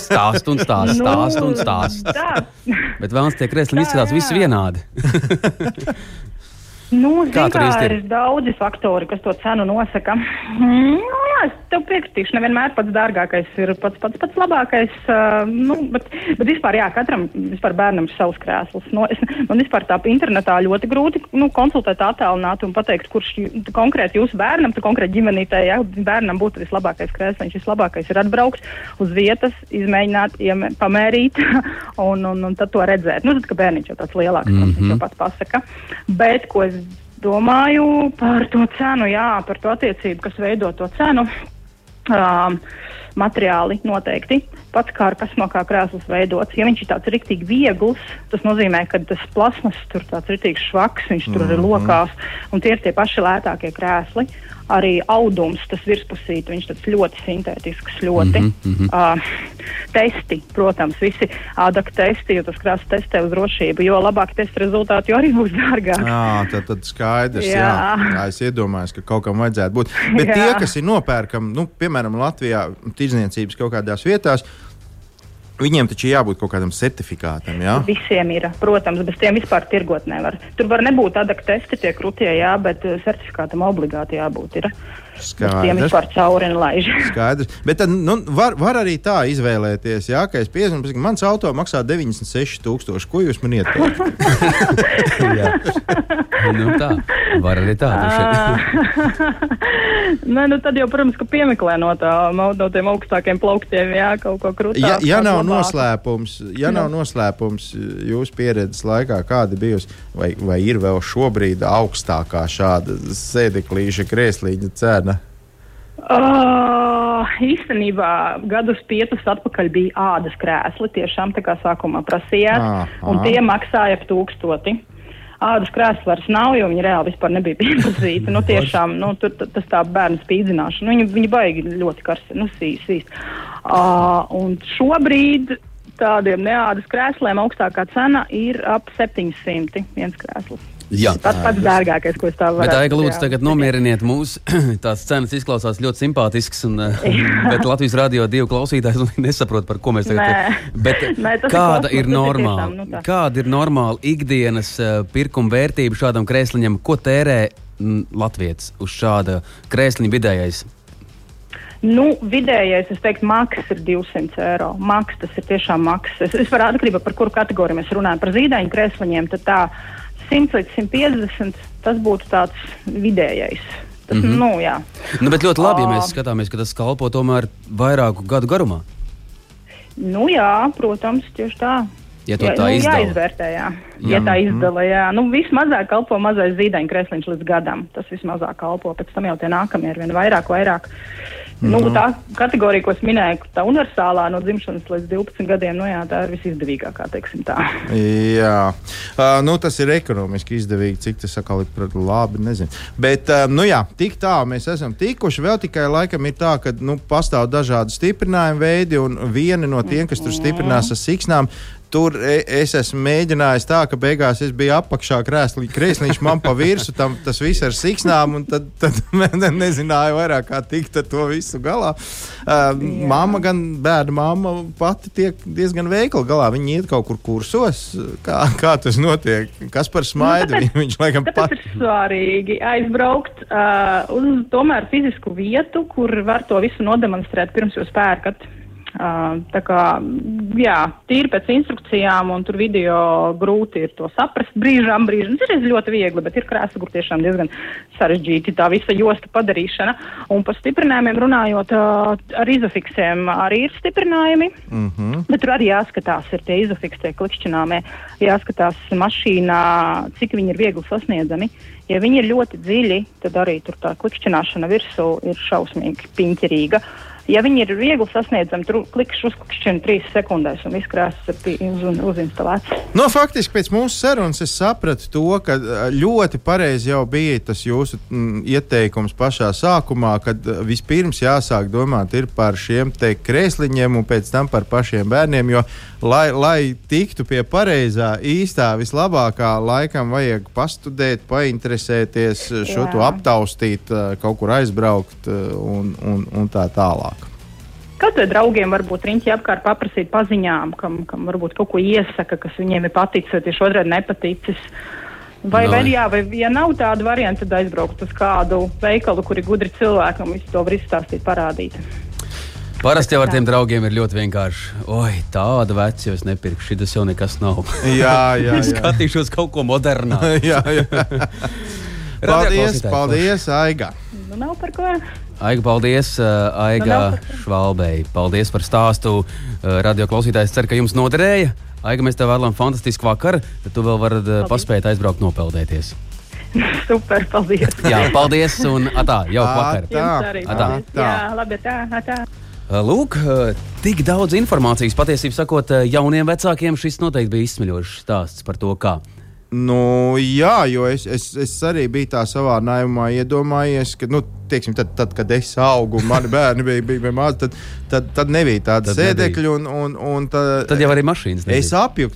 Stāst un stāst, nu, stāst un stāst. Bet vēlams tie krēsli izskatās visi vienādi. [laughs] Nu, Kā tur īsti ir? Daudzi faktori, kas to cenu nosaka. Mm, nu, jā, es tev piekritīšu. Nevienmēr pats dārgākais ir pats pats, pats labākais. Uh, nu, bet, bet vispār, jā, katram vispār bērnam ir savs krēsls. Nu, es, man vispār tā internetā ļoti grūti nu, konsultēt, attālināt un pateikt, kurš konkrēti jūsu bērnam, konkrēti ģimenītē, ja bērnam būtu vislabākais krēsliņš. Vislabākais ir atbraukt uz vietas, izmēģināt, iemē, pamērīt [laughs] un, un, un tad to redzēt. Nu, tad, ka bērniņš jau tāds lielāks, mm -hmm. viņš jau pats pasaka. Bet, ko es domāju par to cenu, jā, par to attiecību, kas veido to cenu. Um, materiāli noteikti. Pats kā ar kas no kā krēsls veidots. Ja viņš ir tāds rīktīgi viegls, tas nozīmē, ka tas plasmas tur tāds rīktīgi švaks, viņš tur mm -hmm. ir lokās, un tie ir tie paši lētākie krēsli. Arī audums, tas virspusīt, viņš tāds ļoti sintētisks, ļoti. Mm -hmm. uh, testi, protams, visi ādaka testi, jo tas krēsls testē uz drošību, jo labāk testa rezultāti, jo arī būs dārgāk. Jā, tad, tad skaidrs, jā. jā. jā. Es iedomājos, ka kaut kam vajadzētu būt. Bet jā. tie, kas ir nopērkami, nu, piemēram, Latvijā, tirdzniecības kaut kādās vietās. Viņiem taču jābūt kaut kādam certifikātam. Jā? Visiem ir, protams, bez tiem vispār tirgot nevar. Tur var nebūt tāda testi, tie krūtie, jā, bet eh, certifikātam obligāti jābūt. Ir. Tiem Skaidrs. vispār cauri nelaiž. [laughs] Skaidrs. Bet tad nu, var, var arī tā izvēlēties, jā, ka es piezvanu, ka mans auto maksā 96,000. Ko jūs man ieteicat? [laughs] Jā. nu, tā var arī tā. [laughs] Nē, nu tad jau, protams, ka piemeklē no, tā, no tiem augstākiem plauktiem, jā, kaut ko krūtī. Ja, ja nav noslēpums, ja nav noslēpums jūsu pieredzes laikā, kāda bijusi, vai, vai ir vēl šobrīd augstākā šāda sēdeklīša krēslīņa cena? Uh, īstenībā gadus piecus atpakaļ bija ādas krēsli, tiešām tā kā sākumā prasījāt, Aha. un tie maksāja ap tūkstoti. Ādas krēsli vairs nav, jo viņi reāli vispār nebija [laughs] pieprasīti. Nu, tiešām, nu, tur, tas tā bērnu spīdzināšana, nu, viņi, viņi baigi ļoti karsti, nu, sīs, sīs. Uh, un šobrīd tādiem neādas krēsliem augstākā cena ir ap 700 viens krēsls. Jā. Tas pats dārgākais, ko es tā varu Bet, Aiga, lūdzu, tagad nomieriniet mūs. [clears throat] Tās cenas izklausās ļoti simpātiskas, un, [laughs] bet Latvijas Rādio divu klausītājs nesaprot, par ko mēs tagad [laughs] ir kāda ir ir normāla? nu tā. Kāda ir normāla ikdienas pirkuma vērtība šādam krēsliņam? Ko tērē Latvijas uz šāda krēsliņa vidējais? Nu, vidējais, es teiktu, maksas ir 200 eiro. Maks, tas ir tiešām maksas. Es, es varu atkarībā par kuru kategoriju mēs runājam. Par zīdaiņu krēsliņiem, tad tā 100 līdz 150, tas būtu tāds vidējais. Tas, mm -hmm. nu, jā. Nu, bet ļoti labi, ja mēs skatāmies, ka tas kalpo tomēr vairāku gadu garumā. Nu, jā, protams, tieši tā. Ja to Jā, tā nu, izdala. jāizvērtē, jā. Jā. Ja tā izdala, jā. Nu, vismazāk kalpo mazais zīdaiņu krēsliņš līdz gadam. Tas vismazāk kalpo, pēc tam jau tie nākamie ir vien vairāk, vairāk. Mm -hmm. nu, tā kategorija, ko es minēju, tā universālā no dzimšanas līdz 12 gadiem, nu, jā, tā ir visizdevīgākā. [laughs] Jā, uh, nu, tas ir ekonomiski izdevīgi, cik tas atkal ir labi. Nezinu. Bet, uh, nu, jā, tik tālu mēs esam tikuši. Vēl tikai laikam ir tā, ka nu, pastāv dažādi stiprinājuma veidi, un viena no tiem, kas tur stiprinās ar siksnām. Tur e- es esmu mēģinājis tā, ka beigās es biju apakšā krēslī, krēsliņš man pa virsmu, tam tas viss ar siksnām, un tad, tad [laughs] nezināju vairāk, kā tikt ar to visu galā. Uh, mamma, gan bērnu mamma pati tiek diezgan veikli galā. Viņa iet kaut kur kursos. Kā, kā tas notiek? Kas par smaidu? [laughs] tāpēc- Viņš laikam pat. ir svarīgi aizbraukt uh, uz tomēr fizisku vietu, kur var to visu nodemonstrēt pirms jūs pērkat. Uh, tā kā, jā, tīri pēc instrukcijām, un tur video grūti ir to saprast brīžām, brīžām. Ir ļoti viegli, bet ir krāsa, kur tiešām diezgan sarežģīti tā visa josta padarīšana. Un par stiprinājumiem runājot, uh, ar izofiksiem arī ir stiprinājumi. Mm -hmm. Bet tur arī jāskatās, ir tie izofiksē klikšķināmie, jāskatās mašīnā, cik viņi ir viegli sasniedzami. Ja viņi ir ļoti dziļi, tad arī tur tā klikšķināšana virsū ir šausmīgi piņķerīga. Ja viņi ir viegli sasniedzami, tur klikšķi uzklikšķina trīs sekundēs un viss krāsas ir uz, uzinstalēts. Nu, faktiski pēc mūsu sarunas es sapratu to, ka ļoti pareizi jau bija tas jūsu mm, ieteikums pašā sākumā, kad vispirms jāsāk domāt par šiem krēsliņiem un pēc tam par pašiem bērniem. Jo, lai, lai tiktu pie pareizā, īstā, vislabākā, laikam vajag pastudēt, painteresēties, šo Jā. to aptaustīt, ā, kaut kur aizbraukt ā, un, un, un tā tālāk. Kaut vai draugiem varbūt riņķi apkārt paprasīt paziņām, kam, kam varbūt kaut ko iesaka, kas viņiem ir paticis, vai tieši otrādi nepaticis. Vai, No. vai, jā, vai, ja nav tāda varianta, tad aizbraukt uz kādu veikalu, kur ir gudri cilvēki un visu to var izstāstīt, parādīt. Parasti jau ar tiem draugiem ir ļoti vienkārši. Oi, tāda veca jau es nepirku. Šis jau nekas nav. [laughs] Jā, jā, jā. skatīšos kaut ko modernā. [laughs] jā, jā. [laughs] Paldies, paldies, Aiga! Nu, nav par ko. Aiga, paldies uh, Aiga Nu. Švalbei. Paldies par stāstu. Uh, radio klausītājs cer, ka jums noderēja. Aiga, mēs tev vēlamies fantastisku vakaru. Tad tu vēl vari uh, paspēt aizbraukt nopeldēties. Super, paldies. Jā, paldies un atā, jauka vakara. Tā, paldies. tā. Jā, labi, tā, tā. Uh, Lūk, uh, tik daudz informācijas. Patiesībā, sakot, uh, jauniem vecākiem šis noteikti bija izsmeļošs stāsts par to, kā. Nu, jā, jo es, es, es arī biju tā savā naivumā iedomājies, ka, nu, teiksim, tad, tad, kad es augu mani bērni bija, bija, bija mazi, tad, tad, tad nebija tāda sēdekļa. Un, un, un tad, Tad jau arī mašīnas. Es nebija.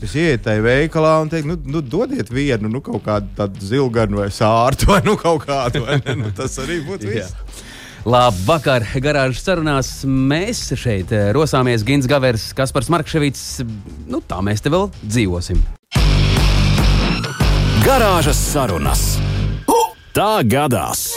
es ietu tajā veikalā un teiktu, nu, nu dodiet vienu, nu, kaut kādu zilganu vai sārtu, vai nu, kaut kādu. Vai, ne? nu, tas arī būtu [laughs] viss. Labvakar, garāžas sarunās. Mēs šeit eh, rosāmies Gins Gavers, Kaspars Markevits. Nu, tā mēs te vēl dzīvosim. Garāžas sarunas. Tā gadās!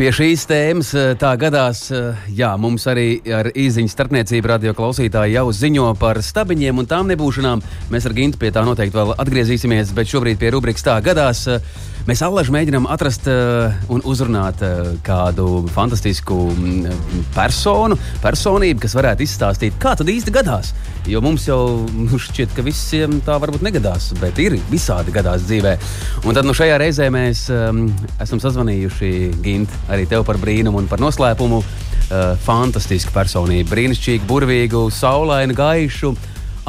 Pie šīs tēmas eh, tā gadās, eh, jā, mums arī ar īziņu starpniecību radio klausītāji jau ziņo par stabiņiem un tām nebūšanām. Mēs ar Gintu pie tā noteikti vēl atgriezīsimies, bet šobrīd pie rubrikas tā gadās. Eh, mēs allaži mēģinām atrast un uzrunāt kādu fantastisku mm, personu, personību, kas varētu izstāstīt, kā tad īsti gadās. Jo mums jau nu, šķiet, ka visiem tā varbūt negadās, bet ir visādi gadās dzīvē. Un tad nu, šajā reizē mēs um, esam sazvanījuši Gintu arī tev par brīnumu un par noslēpumu. Uh, fantastiska personība, brīnišķīga, burvīga, saulaina, gaiša,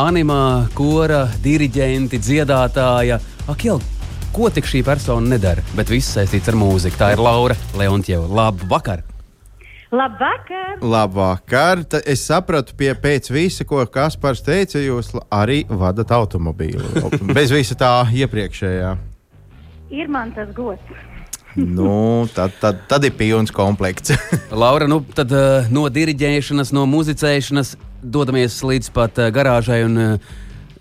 animā, kora, diriģenti, dziedātāja. Ak, jau, ko tik šī persona nedara, bet viss saistīts ar mūziku. Tā ir Laura Leontjeva. Labu vakar! Labvakar! Labvakar! Ta es sapratu, pie, pēc visa, ko Kaspars teica, jūs arī vadat automobīlu. [laughs] Bez visa tā iepriekšējā. Ir man tas gods nu, tad, tad, tad ir pilns komplekts. [laughs] Laura, nu, tad uh, no diriģēšanas, no muzicēšanas dodamies līdz pat uh, garāžai un uh,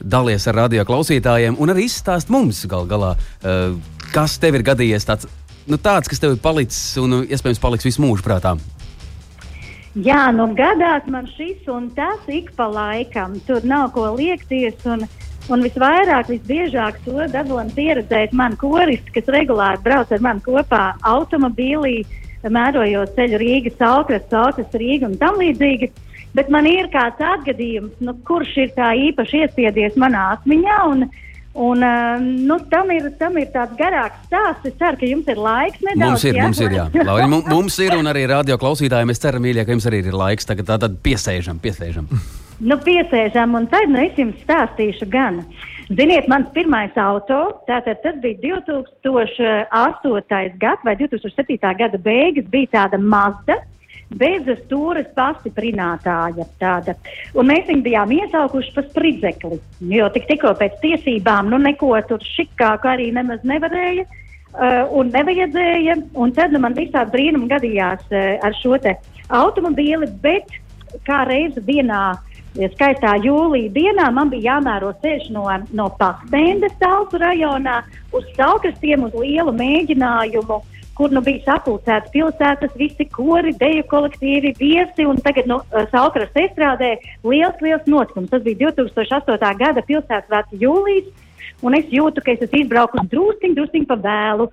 dalies ar radio klausītājiem un arī izstāst mums gal galā, uh, kas tev ir gadījies tāds, nu, tāds kas tev ir palicis un iespējams paliks visu mūžu prātā. Jā, nu gadās man šis un tas ik pa laikam. Tur nav ko liekties. Un, uh, Un visvairāk, visbiežāk to dabūjām pieredzēt man koristi, kas regulāri brauc ar mani kopā automobīlī, mērojot ceļu Rīgas, Alkras, Alkras, Rīga un tam līdzīgi. Bet man ir kāds atgadījums, nu, kurš ir tā īpaši iespiedies manā atmiņā. Un, Un, uh, nu, tam, ir, tam ir tāds garāks stāsts. Es ceru, ka jums ir laiks. Nedaudz, mums ir, jā? mums ir, jā. Lauri, mums ir, un arī radio klausītāji. Mēs ceram, mīļie, ka jums arī ir laiks. Tagad tā tad piesēžam, piesēžam. [laughs] Nu, piesēžam, un tad nu, es jums stāstīšu gan. Ziniet, mans pirmais auto, tātad tas bija 2008. gads vai 2007. gada beigas, bija tāda Mazda bez stūres pastiprinātāja. Tāda. Un mēs viņu bijām iesaukuši pa spridzekli, jo tik, tikko pēc tiesībām nu, neko tur šikāku arī nemaz nevarēja. Uh, un nevajadzēja, un tad nu, man visādi brīnumi gadījās uh, ar šo automobīli, bet kā reizi dienā Skaistā jūlijā dienā man bija jāmēro ceļš no, no Pakstendes Talsu rajonā uz Salkrastiem uz lielu mēģinājumu, kur nu bija sapulcēti pilsētas, visi kori, deju kolektīvi, viesi, un tagad no uh, Salkrasta estrādē liels, liels notikums. Tas bija 2008. gada pilsētas vārds jūlijas, un es jūtu, ka es esmu izbraukusi drusciņ, drusciņ pa vēlu,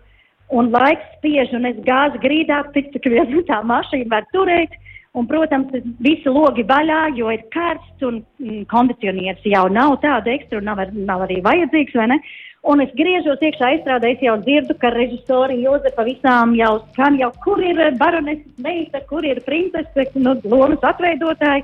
un laiks spiež, un es gāzu grīdā, cik, cik vien tā mašīna var turēt. Un, protams, visi logi vaļā, jo ir karsts un mm, kondicionieris jau nav tāda ekstra, nav, ar, nav arī vajadzīgs, vai ne? Un es griežos iekšā aizstrādē, es jau dzirdu, ka režisori Jozefa visām jau skan, jau kur ir baroneses meita, kur ir princese, nu, lomas atveidotāji.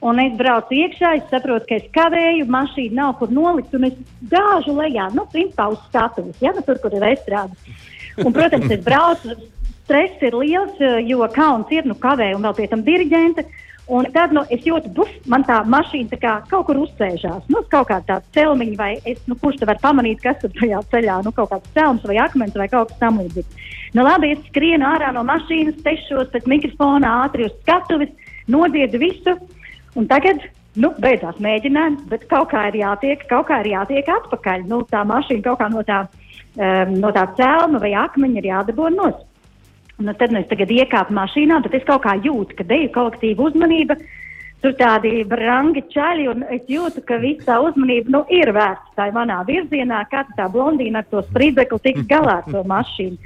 Un es braucu iekšā, es saprotu, ka es kavēju, mašīna nav kur nolikt, un es gāžu lejā, nu, principā uz skatuves, ja, nu, tur, kur ir aizstrāde. Un, protams, es braucu stress ir liels, eh, jo kauns ir, nu, kavē un vēl pie tam diriģente. Un tad nu, es jūtu, ka man tā mašīna tā kā kaut kur uzsēžās. Nu, kaut kāda tāda celmiņa, vai es, nu, kurš te var pamanīt, kas tur tajā ceļā, nu, kaut kāds celms vai akmens vai kaut kas tamlīdzīgs. Nu, labi, es skrienu ārā no mašīnas, tešos pēc mikrofona, ātri uz skatuves, nodziedu visu. Un tagad, nu, beidzās mēģinājums, bet kaut kā ir jātiek, kaut kā ir jātiek atpakaļ. Nu, tā mašīna kaut kā no tā, um, no tā celma vai akmeņa ir jādabū nost. Nu, tad nu, es tagad iekāpu mašīnā, tad es kaut kā jūtu, ka deju kolektīva uzmanība. Tur tādi brangi čaļi, un es jūtu, ka visa tā uzmanība nu, ir vērsta tā manā virzienā, kā tā blondīna ar to spridzekli tiks galā ar to mašīnu.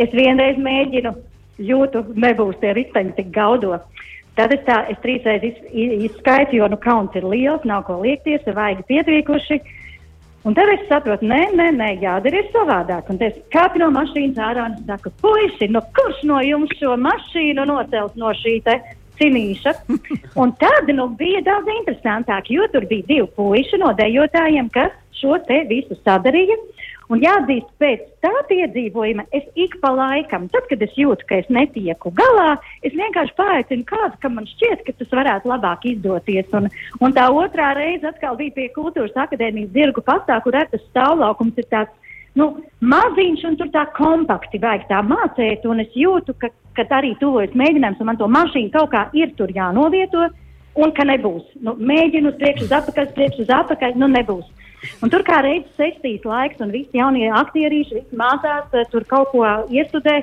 Es vienreiz mēģinu, jūtu, nebūs tie riteņi tik gaudo. Tad es, tā, es trīsreiz iz, iz, izskaitu, jo nu, kauns ir liels, nav ko liekties, ir vaigi pietrīkuši. Un tad es saprotu, nē, nē, nē jādara ir savādāk. Un es kāpu no mašīnas ārā un saku, puiši, nu kurš no jums šo mašīnu nocels no šī te cinīša? [laughs] Un tad nu, bija daudz interesantāk, jo tur bija divi puiši no dejotājiem, kas šo te visu sadarīja. Un jāatzīst, pēc tā piedzīvojuma es ik pa laikam, tad, kad es jūtu, ka es netieku galā, es vienkārši paaicinu kādu, kam man šķiet, ka tas varētu labāk izdoties. Un, un tā otrā reize atkal bija pie Kultūras akadēmijas dirgu pastā, kur ar tas stāvlaukums ir tāds nu, maziņš un tur tā kompakti vajag tā mācīt. Es jūtu, ka, ka arī tuvojas mēģinājums, un man to mašīnu kaut kā ir tur jānovieto, un ka nebūs. Nu, mēģinu uz priekšu, uz apakaļ, priekšu, uz apakaļ, nu nebūs. Un tur kā reizes sestīs laiks, un visi jaunie aktierīši, visi mācās, eh, tur kaut ko iestudē.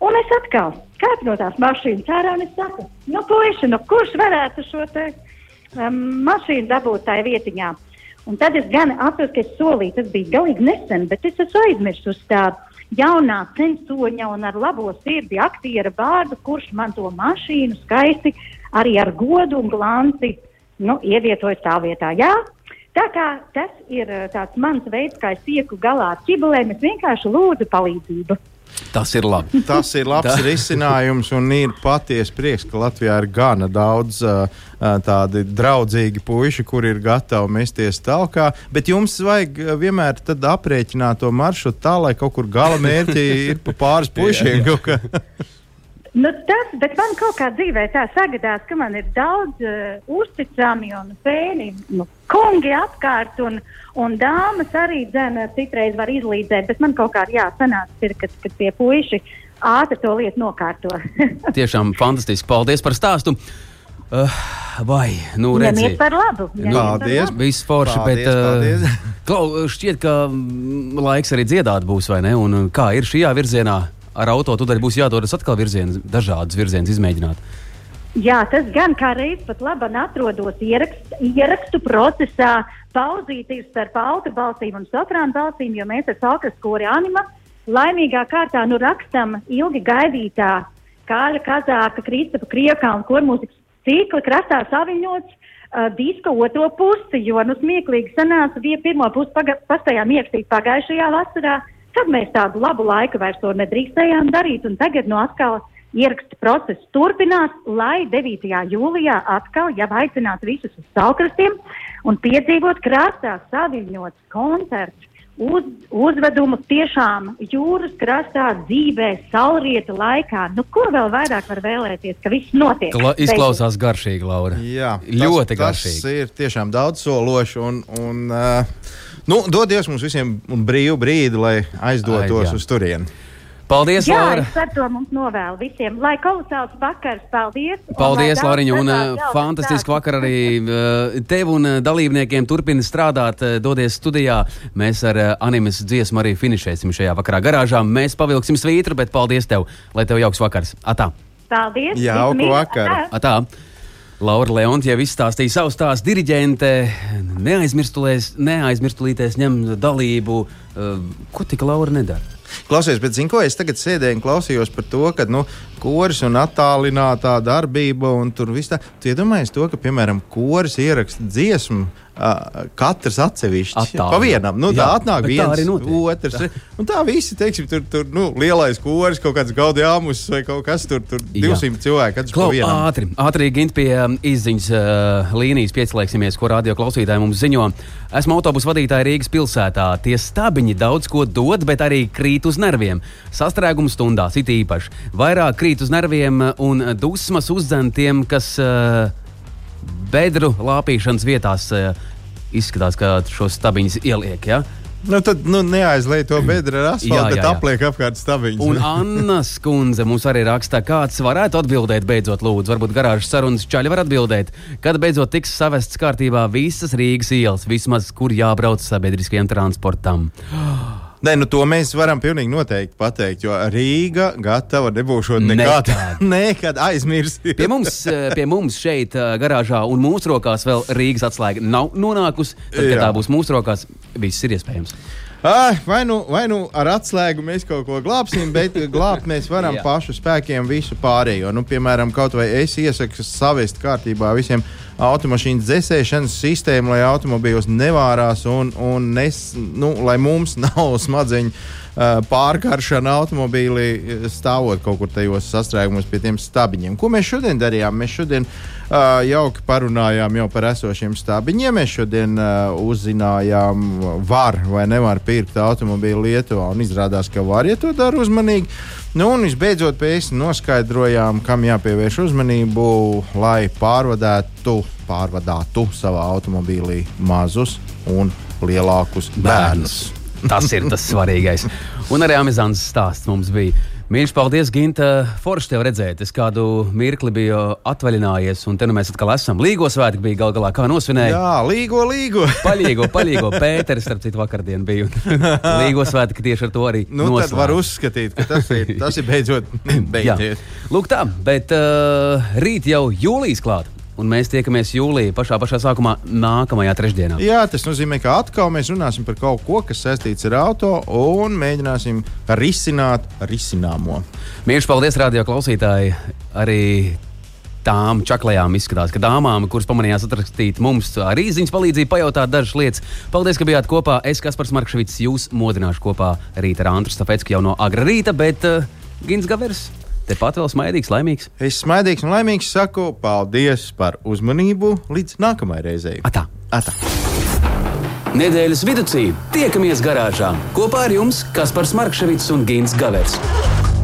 Un es atkal kāp no tās mašīnas ārā un es saku, nu, puiši, nu, kurš varētu šo te um, mašīnu dabūt tajā vietiņā? Un tad es gan atceros, ka es solīju, tas bija galīgi nesen, bet es esmu aizmirsis uz tādu jaunā censoņa un ar labo sirdi aktiera vārdu, kurš man to mašīnu skaisti arī ar godu un glanci nu, ievietoja tā vietā. Jā, tā kā tas ir uh, tāds mans veids, kā es tieku galā ar ķibelēm, es vienkārši lūdzu palīdzību. Tas ir labi. [laughs] Tas ir labs risinājums, un ir patiesi prieks, ka Latvijā ir gana daudz uh, uh, tādu draugu puišu, kuri ir gatavi mesties tālāk. Bet jums vajag vienmēr aprēķināt to maršrutu tā, lai kaut kur gala mērķī [laughs] ir pa pāris puišiem. [laughs] Nu, tas, bet man kaut kā dzīvē tā sagadās, ka man ir daudz uh, uzticami un pēni nu, kungi apkārt, un, un dāmas arī dzēna citreiz var izlīdzēt, bet man kaut kā jāsanāc, ir, kad, kad tie puiši ātri to lietu nokārto. [laughs] Tiešām fantastiski. Paldies par stāstu! Uh, vai, nu, redziet, par labu. Nu, paldies! Viss forši, Paldies, bet paldies. uh, klau, šķiet, ka mm, laiks arī dziedāt būs, vai ne? Un kā ir šajā virzienā? Ar auto, tad būs jādodas atkal virzienus, dažādas virzienas izmēģināt. Jā, tas gan kā reizes pat labi atrodos ierakst, ierakstu procesā, pauzītīs starp auto balsīm un soprānu balsīm, jo mēs ar Falkas kori anima laimīgā kārtā nu rakstam ilgi gaidītā Kāļa Kazāka, Kristapa Kriekā un kormūzikas cikla krastā saviņots uh, diska otro pusi, jo nu smieklīgi sanāca, bija pirmo pusi paga, pastājām ierakstīt pagājušajā vasarā, Tad mēs tādu labu laiku vairs to nedrīkstējām darīt, un tagad no atkal ieraksta process turpinās, lai 9. jūlijā atkal jau aicinātu visus uz saukrastiem un piedzīvot krastā saviņots koncerts. Uz, uzvedumu tiešām jūras krastā, dzīvē, saulrieta laikā. Nu, ko vēl vairāk var vēlēties, ka viss notiek? Kla izklausās garšīgi, Laura. Jā, ļoti tas, garšīgi. Tas ir tiešām daudz sološi. Un, un, uh, Nu, dodies mums visiem brīvu brīdi, lai aizdotos Ai, jā. uz turieni. Paldies, Jā, Laura! es ar to mums novēlu visiem. Lai kolosāls vakars, paldies! Paldies, daudz Loriņa, un dažādu uh, jauku fantastiski stāstu. vakar arī uh, tev un uh, dalībniekiem turpina strādāt, dodies studijā. Mēs ar animes dziesmu arī finišēsim šajā vakarā garāžā. Mēs pavilksim svītru, bet paldies tev, lai tev jauks vakars. Atā! Paldies! Jauku vakaru. Atā. Atā. Laura Leontija jau izstāstīja savu stāstu. Diriģente neaizmirstulīties ņem dalību. Uh, ko tik Laura nedara? Klausies, bet zinu, ko es tagad sēdēju un klausījos par to, ka nu, koris un attālinātā darbība un tur viss tā. Tu iedomājies to, ka, piemēram, koris ieraksta dziesmu. Katrs atsevišķi. Attālināt. Pa vienam. Nu, tā Jā, atnāk bet tā viens, arī notiek. otrs. Un tā visi, teiksim, tur, tur nu, lielais koris, kaut kāds gaudījums vai kaut kas tur, tur Jā. 200 cilvēku. Katrs pa Klau, ātri, ātri gint pie um, izziņas uh, līnijas pieslēgsimies, ko radio klausītāji mums ziņo. Esmu autobusu vadītāja Rīgas pilsētā. Tie stabiņi daudz ko dod, bet arī krīt uz nerviem. Sastrēguma stundās it īpaši. Vairāk krīt uz nerviem un dusmas uzdzen tiem, kas uh, bedru lāpīšanas vietās uh, izskatās, ka šos stabiņus ieliek. Ja? Nu, tad nu, neaizliet to bedra ar jā, bet apliek apkārt stabiņus. Un Anna Skundze mums arī raksta, kāds varētu atbildēt, beidzot, lūdzu, varbūt garāžas sarunas čaļi var atbildēt, kad beidzot tiks savests kārtībā visas Rīgas ielas, vismaz kur jābrauc sabiedriskajam transportam. [gasps] Nē, nu to mēs varam pilnīgi noteikti pateikt, jo Rīga gatava nebūšot nekad, Nekad. [laughs] nekad aizmirst. Pie mums, eh, pie mums šeit, eh, garāžā, un mūsu rokās vēl Rīgas atslēga nav nonākusi. Tad, kad Jā. tā būs mūsu rokās, viss ir iespējams. Ai, vai, nu, vai nu ar atslēgu mēs kaut ko glābsim, bet glābt mēs varam [laughs] pašu spēkiem visu pārējo. Nu, piemēram, kaut vai es iesaku savest kārtībā visiem automašīnas dzēsēšanas sistēmu, lai automobīļos nevārās un, un nes, nu, lai mums [laughs] nav smadzeņu uh, pārkaršana automobīlī uh, stāvot kaut kur tajos sastrēgumos pie tiem stabiņiem. Ko mēs šodien darījām? Mēs šodien uh, jauki parunājām jau par esošiem stabiņiem. Mēs šodien uh, uzzinājām, var vai nevar pirkt automobīlu Lietuvā. Izrādās, ka var, ja to dara uzmanīgi. Nu, un visbeidzot, pēc noskaidrojām, kam jāpievērš uzmanību, lai pārvadētu, pārvadātu savā automobīlī mazus un lielākus bērnus. Tas ir tas svarīgais. Un arī Amazonas stāsts mums bija. Mīļš, paldies, Ginta. Forši tev redzēt. Es kādu mirkli biju atvaļinājies, un te nu mēs atkal esam. Līgo svētki bija gal galā, kā nosvinēja. Jā, līgo, līgo. [laughs] Paļīgo, paļīgo. Pēteris, starp citu, vakardien bija. [laughs] Līgo svētki tieši ar to arī. Nu, noslēdz. tad var uzskatīt, ka tas ir, tas ir beidzot [laughs] beidzies. Lūk, tā, bet uh, rīt jau jūlijas klāt. Un mēs tiekamies jūlijā, pašā, pašā sākumā, nākamajā trešdienā. Jā, tas nozīmē, ka atkal mēs runāsim par kaut ko, kas saistīts ar auto, un mēģināsim risināt risināmo. Mīļš, paldies, radio klausītāji! Arī tām čaklajām izskatās, ka dāmām, kuras pamanījās atrakstīt mums arī ziņas palīdzību, pajautāt dažas lietas. Paldies, ka bijāt kopā. Es, Kaspars Markevits, jūs modināšu kopā rīta ar Antru Stafetsku jau no agra rīta, bet uh, Gins Gavers tepat vēl smaidīgs, laimīgs. Es smaidīgs un laimīgs saku paldies par uzmanību līdz nākamajai reizei. Atā! Atā. Nedēļas vidū tiekamies garāžā kopā ar jums Kaspars Markevits un Gins Gavers.